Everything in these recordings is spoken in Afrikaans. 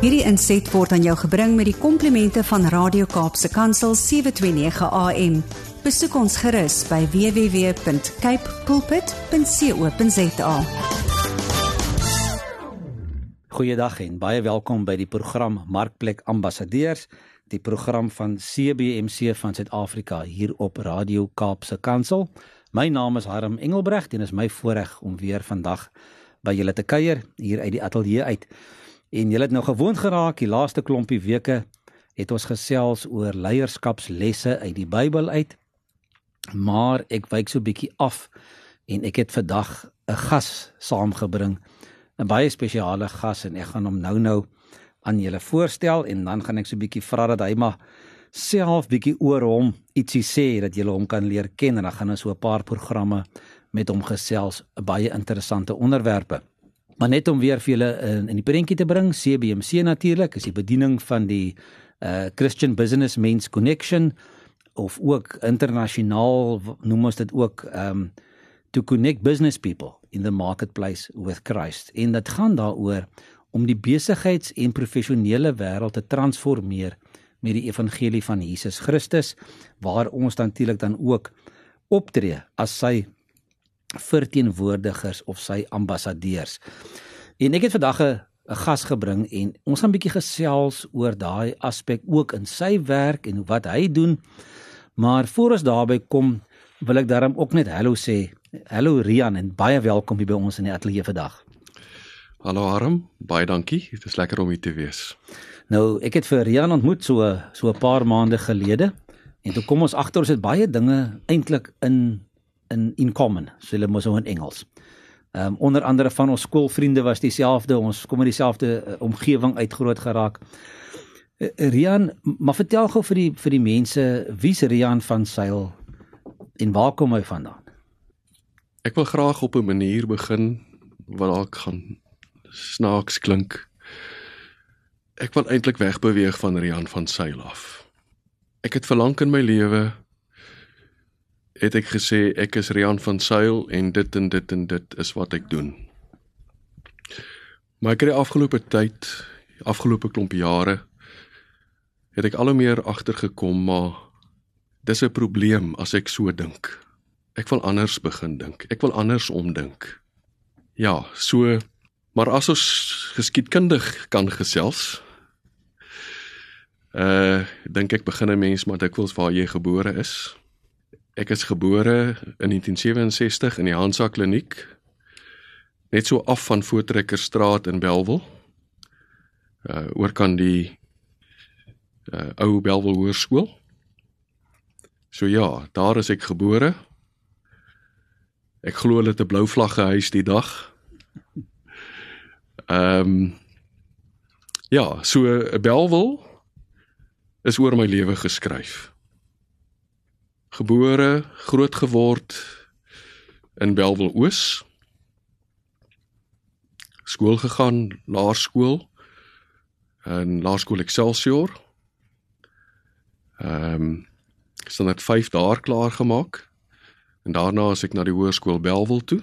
Hierdie inset word aan jou gebring met die komplimente van Radio Kaapse Kansel 729 AM. Besoek ons gerus by www.cape pulpit.co.za. Goeiedag en baie welkom by die program Markplek Ambassadeurs, die program van CBC van Suid-Afrika hier op Radio Kaapse Kansel. My naam is Harm Engelbregt en is my voorreg om weer vandag by julle te kuier hier uit die ateljee uit. En julle het nou gewoond geraak die laaste klompie weke het ons gesels oor leierskapslesse uit die Bybel uit. Maar ek wyk so bietjie af en ek het vandag 'n gas saamgebring, 'n baie spesiale gas en ek gaan hom nou-nou aan julle voorstel en dan gaan ek so bietjie vra dat hy maar self bietjie oor hom ietsie sê dat julle hom kan leer ken en dan gaan ons so 'n paar programme met hom gesels, baie interessante onderwerpe. Maar net om weer vir julle in, in die prentjie te bring, CBC natuurlik is die bediening van die uh Christian Business Men's Connection of ook internasionaal noem ons dit ook um to connect business people in the marketplace with Christ. En dit gaan daaroor om die besigheids- en professionele wêreld te transformeer met die evangelie van Jesus Christus waar ons natuurlik dan ook optree as sy verteenwoordigers of sy ambassadeurs. En ek het vandag 'n 'n gas gebring en ons gaan 'n bietjie gesels oor daai aspek ook in sy werk en wat hy doen. Maar voor ons daarby kom, wil ek daarom ook net hallo sê. Hallo Rian en baie welkom hier by ons in die ateljee vandag. Hallo Harm, baie dankie. Dit is lekker om hier te wees. Nou, ek het vir Rian ontmoet so so 'n paar maande gelede en toe kom ons agter ons het baie dinge eintlik in in in common, so hulle mos in Engels. Ehm um, onder andere van ons skoolvriende was dieselfde, ons kom in dieselfde uh, omgewing uit groot geraak. Uh, Rian, maar vertel gou vir die vir die mense, wie's Rian van Sail en waar kom hy vandaan? Ek wil graag op 'n manier begin wat dalk gaan snaaks klink. Ek wil eintlik wegbeweeg van Rian van Sail af. Ek het verlang in my lewe het ek gesê ek is Rian van Sail en dit en dit en dit is wat ek doen. Maar het die afgelope tyd, afgelope klomp jare het ek al hoe meer agtergekom maar dis 'n probleem as ek so dink. Ek wil anders begin dink. Ek wil anders omdink. Ja, so maar as ons geskiedkundig kan gesels, uh dink ek begin 'n mens maar dikwels waar jy gebore is. Ek is gebore in 1967 in die Hansa Kliniek net so af van Voortrekkerstraat in Belwel. Uh oor kan die uh ou Belwel Hoërskool. So ja, daar is ek gebore. Ek glo hulle het 'n blou vlag gehuis die dag. Ehm um, ja, so Belwel is oor my lewe geskryf. Gebore, groot geword in Belwel Oos. Skool gegaan, laerskool in Laerskool Excelsior. Ehm um, standaard 5 daar klaar gemaak. En daarna as ek na die hoërskool Belwel toe.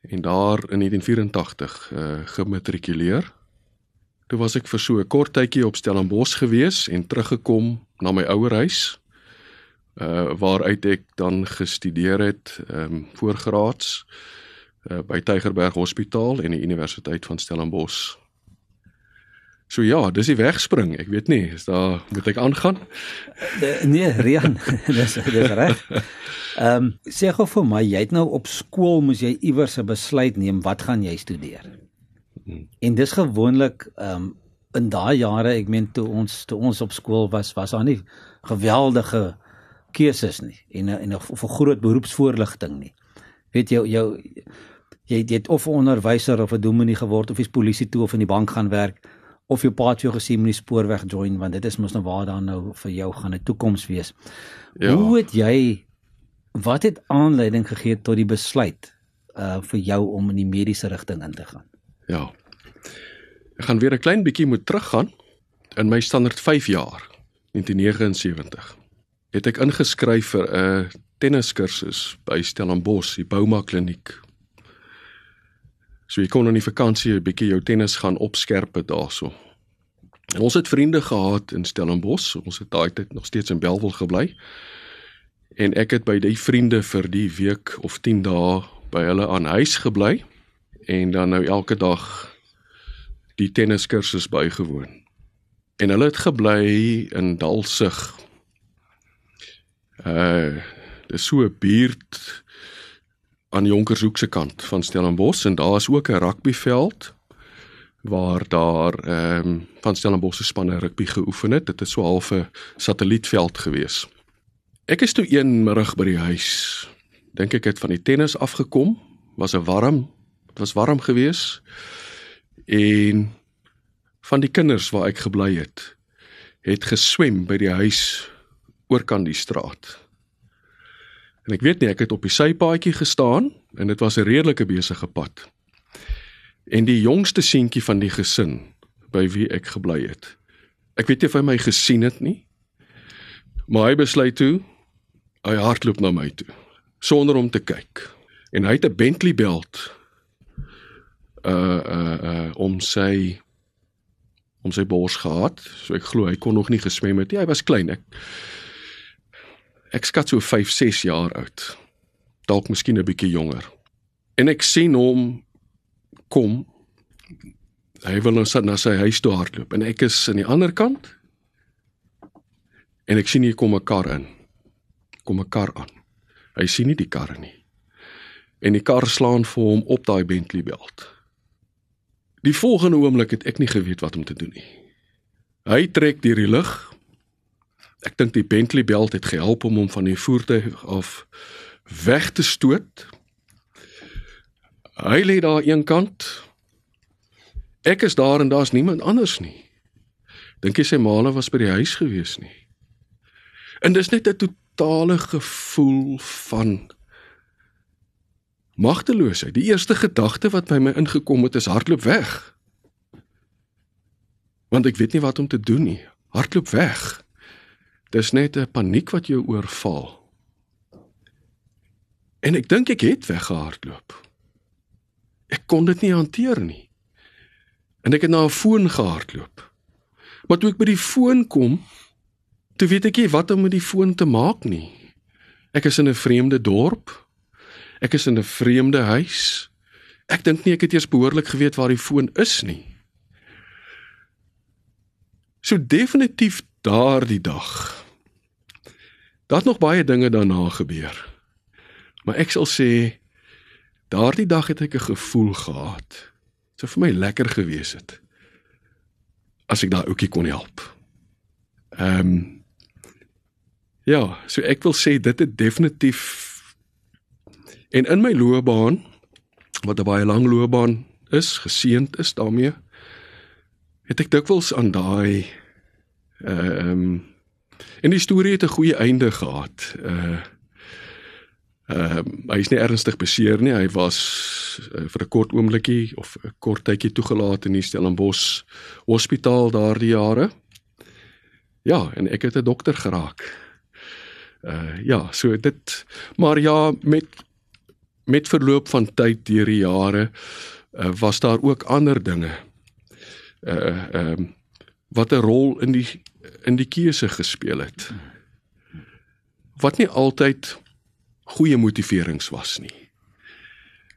En daar in 1984 uh gematrikuleer. Toe was ek vir so 'n kort tydjie op Stellenbosch gewees en teruggekom na my ouer huis. Uh waaruit ek dan gestudeer het ehm um, voorgraads uh by Tygerberg Hospitaal en die Universiteit van Stellenbosch. So ja, dis die wegspring. Ek weet nie, is daar moet ek aangaan? Nee, Rian, dis dis reg. Ehm um, sê gou vir my, jy het nou op skool moes jy iewers 'n besluit neem wat gaan jy studeer? Hmm. En dis gewoonlik ehm um, in daai jare, ek meen toe ons toe ons op skool was, was daar nie geweldige keuses nie en en 'n groot beroepsvoorligting nie. Weet jy jou jy jy het of 'n onderwyser of 'n dominee geword of jy's polisie toe of in die bank gaan werk of jou pa het jou gesê moenie spoorweg join want dit is mos nou waar dan nou vir jou gaan 'n toekoms wees. Ja. Hoe het jy wat het aanleiding gegee tot die besluit uh vir jou om in die mediese rigting in te gaan? Ja. Ek gaan weer 'n klein bietjie moet teruggaan in my standaard 5 jaar 1979. Het ek ingeskryf vir 'n tenniskursus by Stellenbosch, die Bouma Kliniek. So jy kon in die vakansie 'n bietjie jou tennis gaan opskerp daarso. En ons het vriende gehad in Stellenbosch. Ons het daai tyd nog steeds in Belwel gebly. En ek het by die vriende vir die week of 10 dae by hulle aan huis gebly en dan nou elke dag die tenniskursus bygewoon. En hulle het gebly in Dalsig. Uh dis so 'n buurt aan Jonkershoek se kant van Stellenbosch en daar is ook 'n rugbyveld waar daar ehm um, van Stellenbosch se spanne rugby geoefen het. Dit is so half 'n satellietveld gewees. Ek is toe een middag by die huis. Dink ek het van die tennis afgekom. Was 'n warm. Dit was warm geweest. En van die kinders waar ek gebly het, het geswem by die huis oorkant die straat. En ek weet nie, ek het op die sypaadjie gestaan en dit was 'n redelike besige pad. En die jongste seentjie van die gesin by wie ek gebly het. Ek weet nie of hy my gesien het nie. Maar hy besluit toe hy hardloop na my toe sonder om te kyk. En hy het 'n Bentley belt uh uh uh om sy om sy bors gehad. So ek glo hy kon nog nie geswem het nie. Hy was klein. Ek ek skat so 5, 6 jaar oud. Dalk miskien 'n bietjie jonger. En ek sien hom kom. Hy wil nou sit na sy huis toe hardloop en ek is aan die ander kant. En ek sien hier kom 'n kar in. Kom 'n kar aan. Hy sien nie die karre nie. En die kar slaan vir hom op daai Bentley belt. Die volgende oomblik het ek nie geweet wat om te doen nie. Hy trek deur die lug. Ek dink die Bentley belt het gehelp om hom van die voertuig af weg te stoot. Hy lê daar een kant. Ek is daar en daar's niemand anders nie. Dink jy sy maale was by die huis gewees nie? En dis net 'n totale gevoel van magteloosheid. Die eerste gedagte wat by my ingekom het is hardloop weg. Want ek weet nie wat om te doen nie. Hardloop weg. Dis net 'n paniek wat jou oorval. En ek dink ek het weggehardloop. Ek kon dit nie hanteer nie. En ek het na 'n foon gehardloop. Maar toe ek by die foon kom, toe weet ek nie wat om met die foon te maak nie. Ek is in 'n vreemde dorp. Ek is in 'n vreemde huis. Ek dink nie ek het eers behoorlik geweet waar die foon is nie. So definitief daardie dag. Daar het nog baie dinge daarna gebeur. Maar ek sal sê daardie dag het ek 'n gevoel gehad. Dit sou vir my lekker gewees het as ek daai ouetjie kon help. Ehm um, Ja, so ek wil sê dit het definitief en in my loopbaan wat 'n baie lang loopbaan is, geseënd is daarmee, het ek dikwels aan daai ehm um, en die storie het 'n goeie einde gehad. Uh ehm uh, hy is nie ernstig beseer nie. Hy was uh, vir 'n kort oombliekie of 'n kort tydjie toegelaat in die Stellenbosch Hospitaal daardie jare. Ja, en ek het 'n dokter geraak uh ja, so dit maar ja met met verloop van tyd deur die jare uh, was daar ook ander dinge. Uh ehm uh, wat 'n rol in die in die keuse gespeel het. Wat nie altyd goeie motiverings was nie.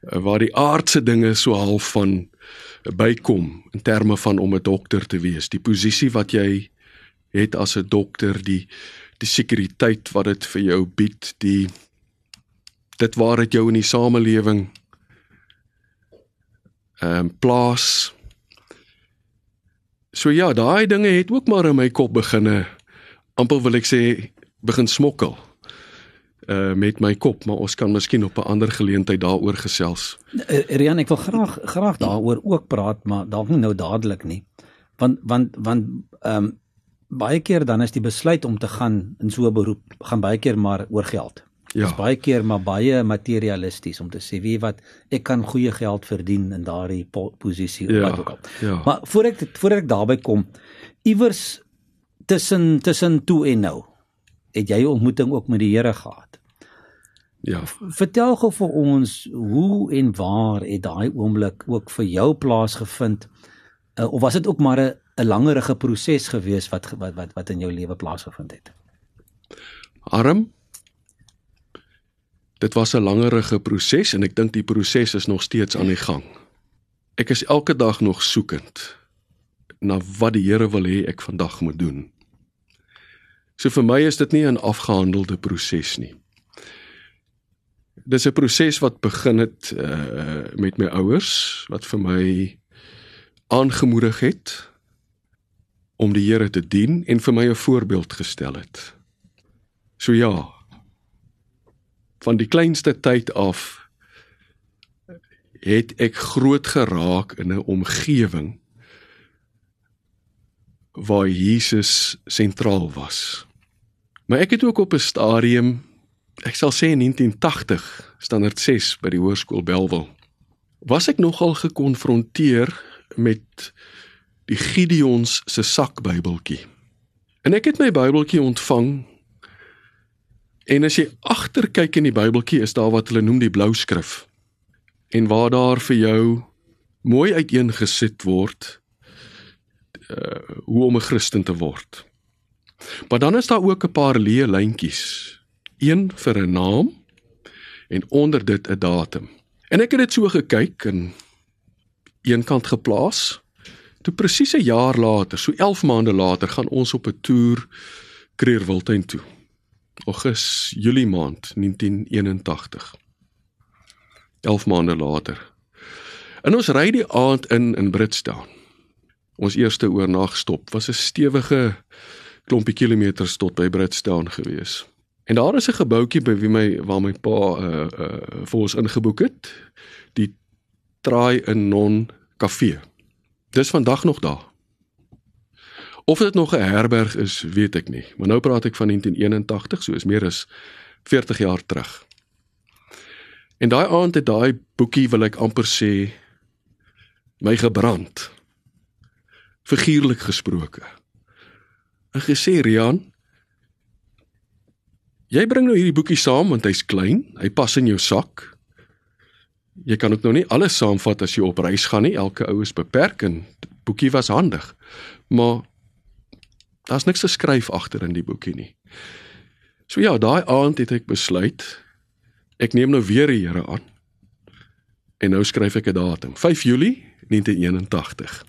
Uh, waar die aardse dinge so half van bykom in terme van om 'n dokter te wees, die posisie wat jy het as 'n dokter, die die sekuriteit wat dit vir jou bied, die dit waar dit jou in die samelewing ehm um, plaas. So ja, daai dinge het ook maar in my kop beginne amper wil ek sê begin smokkel uh met my kop, maar ons kan miskien op 'n ander geleentheid daaroor gesels. Eh, Rian, ek wil graag graag daaroor ook praat, maar dalk nie nou dadelik nie. Want want want ehm um, baie keer dan is die besluit om te gaan in so 'n beroep gaan baie keer maar oor geld. Ja. Dis baie keer maar baie materialisties om te sê wie wat ek kan goeie geld verdien in daardie posisie ja. wat ook al. Ja. Maar voor ek voor ek daarby kom, iewers tussen tussen toe en nou, het jy 'n ontmoeting ook met die Here gehad. Ja. Vertel gou vir ons hoe en waar het daai oomblik ook vir jou plaasgevind? Uh, of was dit ook maar 'n 'n langerige proses gewees wat wat wat wat in jou lewe plaasgevind het? Arm. Dit was 'n langerige proses en ek dink die proses is nog steeds aan die gang. Ek is elke dag nog soekend na wat die Here wil hê ek vandag moet doen. So vir my is dit nie 'n afgehandelde proses nie. Dis 'n proses wat begin het uh met my ouers wat vir my aangemoedig het om die Here te dien en vir my 'n voorbeeld gestel het. So ja, van die kleinste tyd af het ek groot geraak in 'n omgewing waar Jesus sentraal was. Maar ek het ook op 'n stadium, ek sal sê in 1980, standaard 6 by die hoërskool Belwel, was ek nogal gekonfronteer met die Gideons se sakbybeltjie. En ek het my Bybeltjie ontvang en as jy agterkyk in die Bybeltjie is daar wat hulle noem die blou skrif. En waar daar vir jou mooi uiteengesit word uh hoe om 'n Christen te word. Maar dan is daar ook 'n paar leë lyntjies. Een vir 'n naam en onder dit 'n datum. En ek het dit so gekyk en eenkant geplaas. Toe presies 'n jaar later, so 11 maande later, gaan ons op 'n toer Kreerwiltuin toe. Augustus, Julie maand 1981. 11 maande later. En ons ry die aand in in Britstown. Ons eerste oornagstop was 'n stewige klompie kilometers tot by Britstown gewees. En daar is 'n gebouetjie by wie my waar my pa uh uh vir ons ingeboek het. Die Traai in Non Kafee. Dis vandag nog daar. Of dit nog 'n herberg is, weet ek nie, maar nou praat ek van 1981, so is meer as 40 jaar terug. En daai aand het daai boekie wil ek amper sê my gebrand. Figuurlik gesproke. En gesê Rian, jy bring nou hierdie boekie saam want hy's klein, hy pas in jou sak. Jy kan ook nou nie alles saamvat as jy op reis gaan nie. Elke ou is beperk en boekie was handig. Maar daar's niks geskryf agter in die boekie nie. So ja, daai aand het ek besluit ek neem nou weer die Here aan. En nou skryf ek 'n datum, 5 Julie 1981.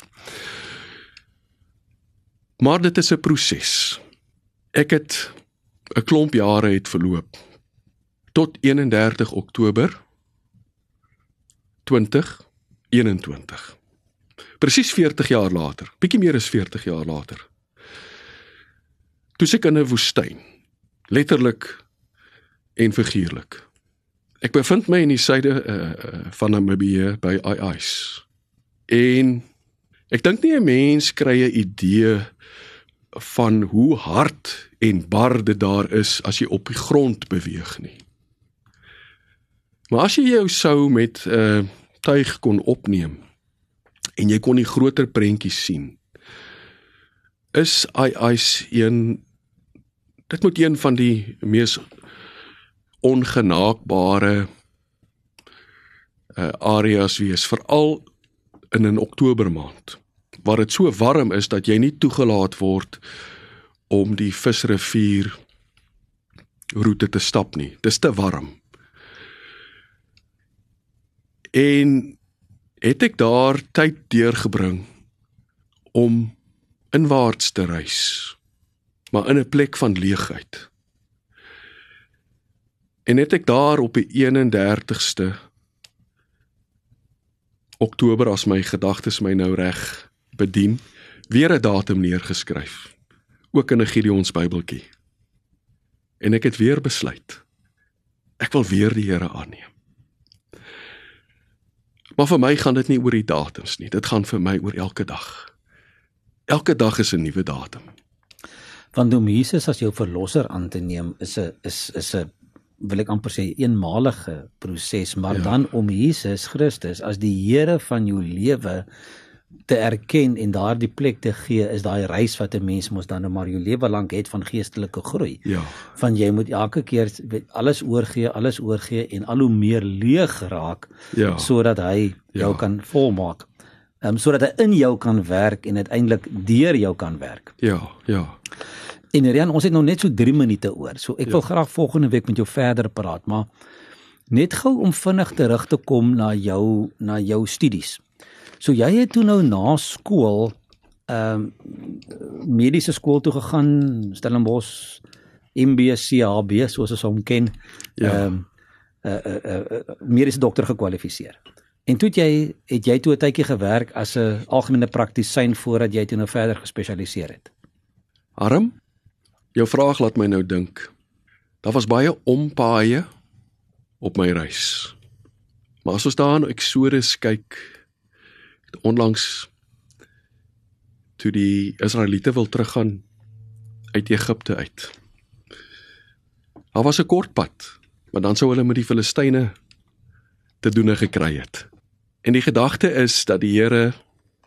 Maar dit is 'n proses. Ek het 'n klomp jare het verloop tot 31 Oktober 2021. Presies 40 jaar later, bietjie meer as 40 jaar later. Toe ek in 'n woestyn, letterlik en figuurlik. Ek bevind my in die suide uh, van Namibië by Ice. En ek dink nie 'n mens kry 'n idee van hoe hard en bar dit daar is as jy op die grond beweeg nie. Maar as jy jou sou met 'n uh, tuig kon opneem en jy kon die groter prentjies sien, is Ice een dit moet een van die mees ongenaakbare uh, areas wees veral in 'n Oktober maand waar dit so warm is dat jy nie toegelaat word om die visrivier roete te stap nie. Dis te warm. En het ek daar tyd deurgebring om inwaarts te reis, maar in 'n plek van leegheid. En het ek daar op die 31ste Oktober as my gedagtes my nou reg bedien, weer 'n datum neergeskryf, ook in 'n Gideons Bybeltjie. En ek het weer besluit ek wil weer die Here aanneem. Maar vir my gaan dit nie oor die datums nie, dit gaan vir my oor elke dag. Elke dag is 'n nuwe datum. Want om Jesus as jou verlosser aan te neem is 'n is is 'n wil ek amper sê eenmalige proses, maar ja. dan om Jesus Christus as die Here van jou lewe te erken en daardie plek te gee is daai reis wat 'n mens mos dan nou maar jou lewe lank het van geestelike groei. Ja. Van jy moet elke keer alles oorgee, alles oorgee en al hoe meer leeg raak Ja. sodat hy jou Ja. kan volmaak. Um, sodat hy in jou kan werk en uiteindelik deur jou kan werk. Ja, ja. En Rian, ons het nou net so 3 minute oor. So ek ja. wil graag volgende week met jou verder praat, maar net gou om vinnig terug te kom na jou na jou studies. So jy het toe nou na skool ehm um, mediese skool toe gegaan, Stellenbosch MBCHB soos ons hom ken. Ja. Ehm um, 'n uh, 'n uh, uh, uh, mediese dokter gekwalifiseer. En toe het jy het jy toe 'n tydjie gewerk as 'n algemene praktisyn voordat jy toe nou verder gespesialiseer het. Arm, jou vraag laat my nou dink. Daar was baie ompaaie op my reis. Maar as ons daar in Eksodus kyk, onlangs toe die Israeliete wil teruggaan uit Egipte uit. Daar was 'n kort pad, maar dan sou hulle met die Filistyne te doen gekry het. En die gedagte is dat die Here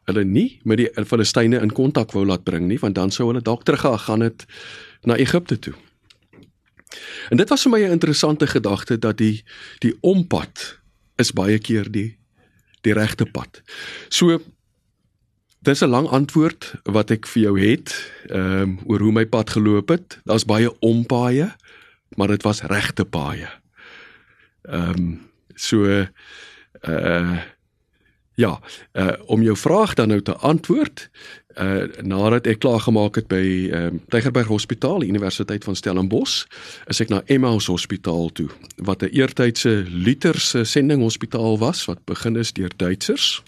hulle nie met die Filistyne in kontak wou laat bring nie, want dan sou hulle dalk teruggegaan het na Egipte toe. En dit was vir my 'n interessante gedagte dat die die ompad is baie keer die die regte pad. So dis 'n lang antwoord wat ek vir jou het, ehm um, oor hoe my pad geloop het. Daar's baie ompaaie, maar dit was regte paaie. Ehm um, so uh ja, uh om jou vraag dan nou te antwoord, uh nadat ek klaar gemaak het by ehm um, Tygerberg Hospitaal, Universiteit van Stellenbosch, is ek na Emmaus Hospitaal toe, wat 'n eertydse Lutherse sendinghospitaal was wat begin is deur Duitsers.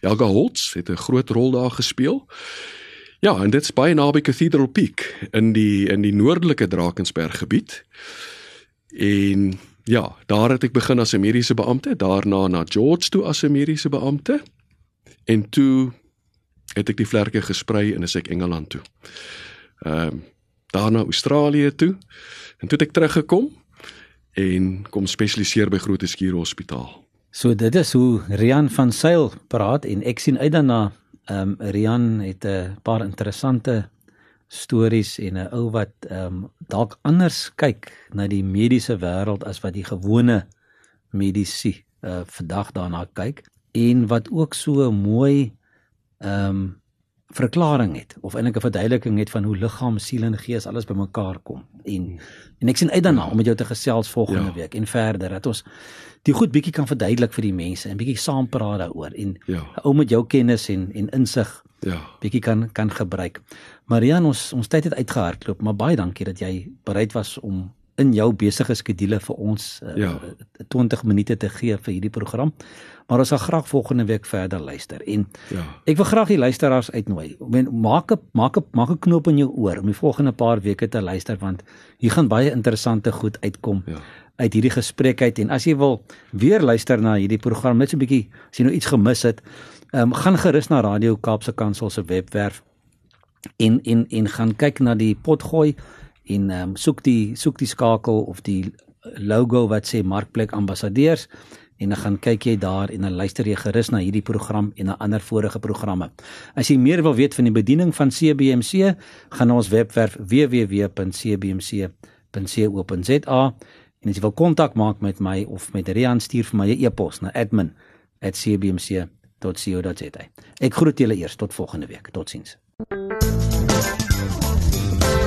Helga Holtz het 'n groot rol daar gespeel. Ja, en dit's baie naby Cathedral Peak in die in die noordelike Drakensberg gebied. En ja, daar het ek begin as 'n mediese beampte, daarna na George toe as 'n mediese beampte. En toe het ek die vlerke gesprei en is ek Engeland toe. Ehm um, daarna Australië toe. En toe het ek teruggekom en kom spesialiseer by Groote Skuur Hospitaal. So dit is hoe Rian van Sail praat en ek sien uit daarna ehm um, Rian het 'n paar interessante stories en 'n ou wat ehm um, dalk anders kyk na die mediese wêreld as wat die gewone medisy uh vandag daarna kyk en wat ook so mooi ehm um, verklaring het of eintlik 'n verduideliking het van hoe liggaam, siel en gees alles bymekaar kom. En en ek sien uit daarna om met jou te gesels volgende Ja. week en verder dat ons die goed bietjie kan verduidelik vir die mense en bietjie saam praat daaroor en Ja. ou met jou kennis en en insig Ja. bietjie kan kan gebruik. Marian, ons ons tyd het uitgehardloop, maar baie dankie dat jy bereid was om in jou besige skedule vir ons uh, Ja. 20 minute te gee vir hierdie program. Maar ons sal graag volgende week verder luister. En Ja. ek wil graag die luisteraars uitnooi. Men maak 'n maak 'n maak 'n knoop in jou oor om die volgende paar weke te luister want hier gaan baie interessante goed uitkom Ja. uit hierdie gesprek uit en as jy wil weer luister na hierdie program net so 'n bietjie as jy nou iets gemis het, ehm um, gaan gerus na Radio Kaapse Kansel se webwerf en en en gaan kyk na die potgooi en ehm um, soek die soek die skakel of die logo wat sê Markplek Ambassadeurs en dan gaan kyk jy daar en dan luister jy gerus na hierdie program en na ander vorige programme. As jy meer wil weet van die bediening van CBMC, gaan na ons webwerf www.cbmc.co.za en as jy wil kontak maak met my of met Rian stuur vir my 'n e-pos na admin@cbmc.co.za. Ek groet julle eers tot volgende week. Totsiens.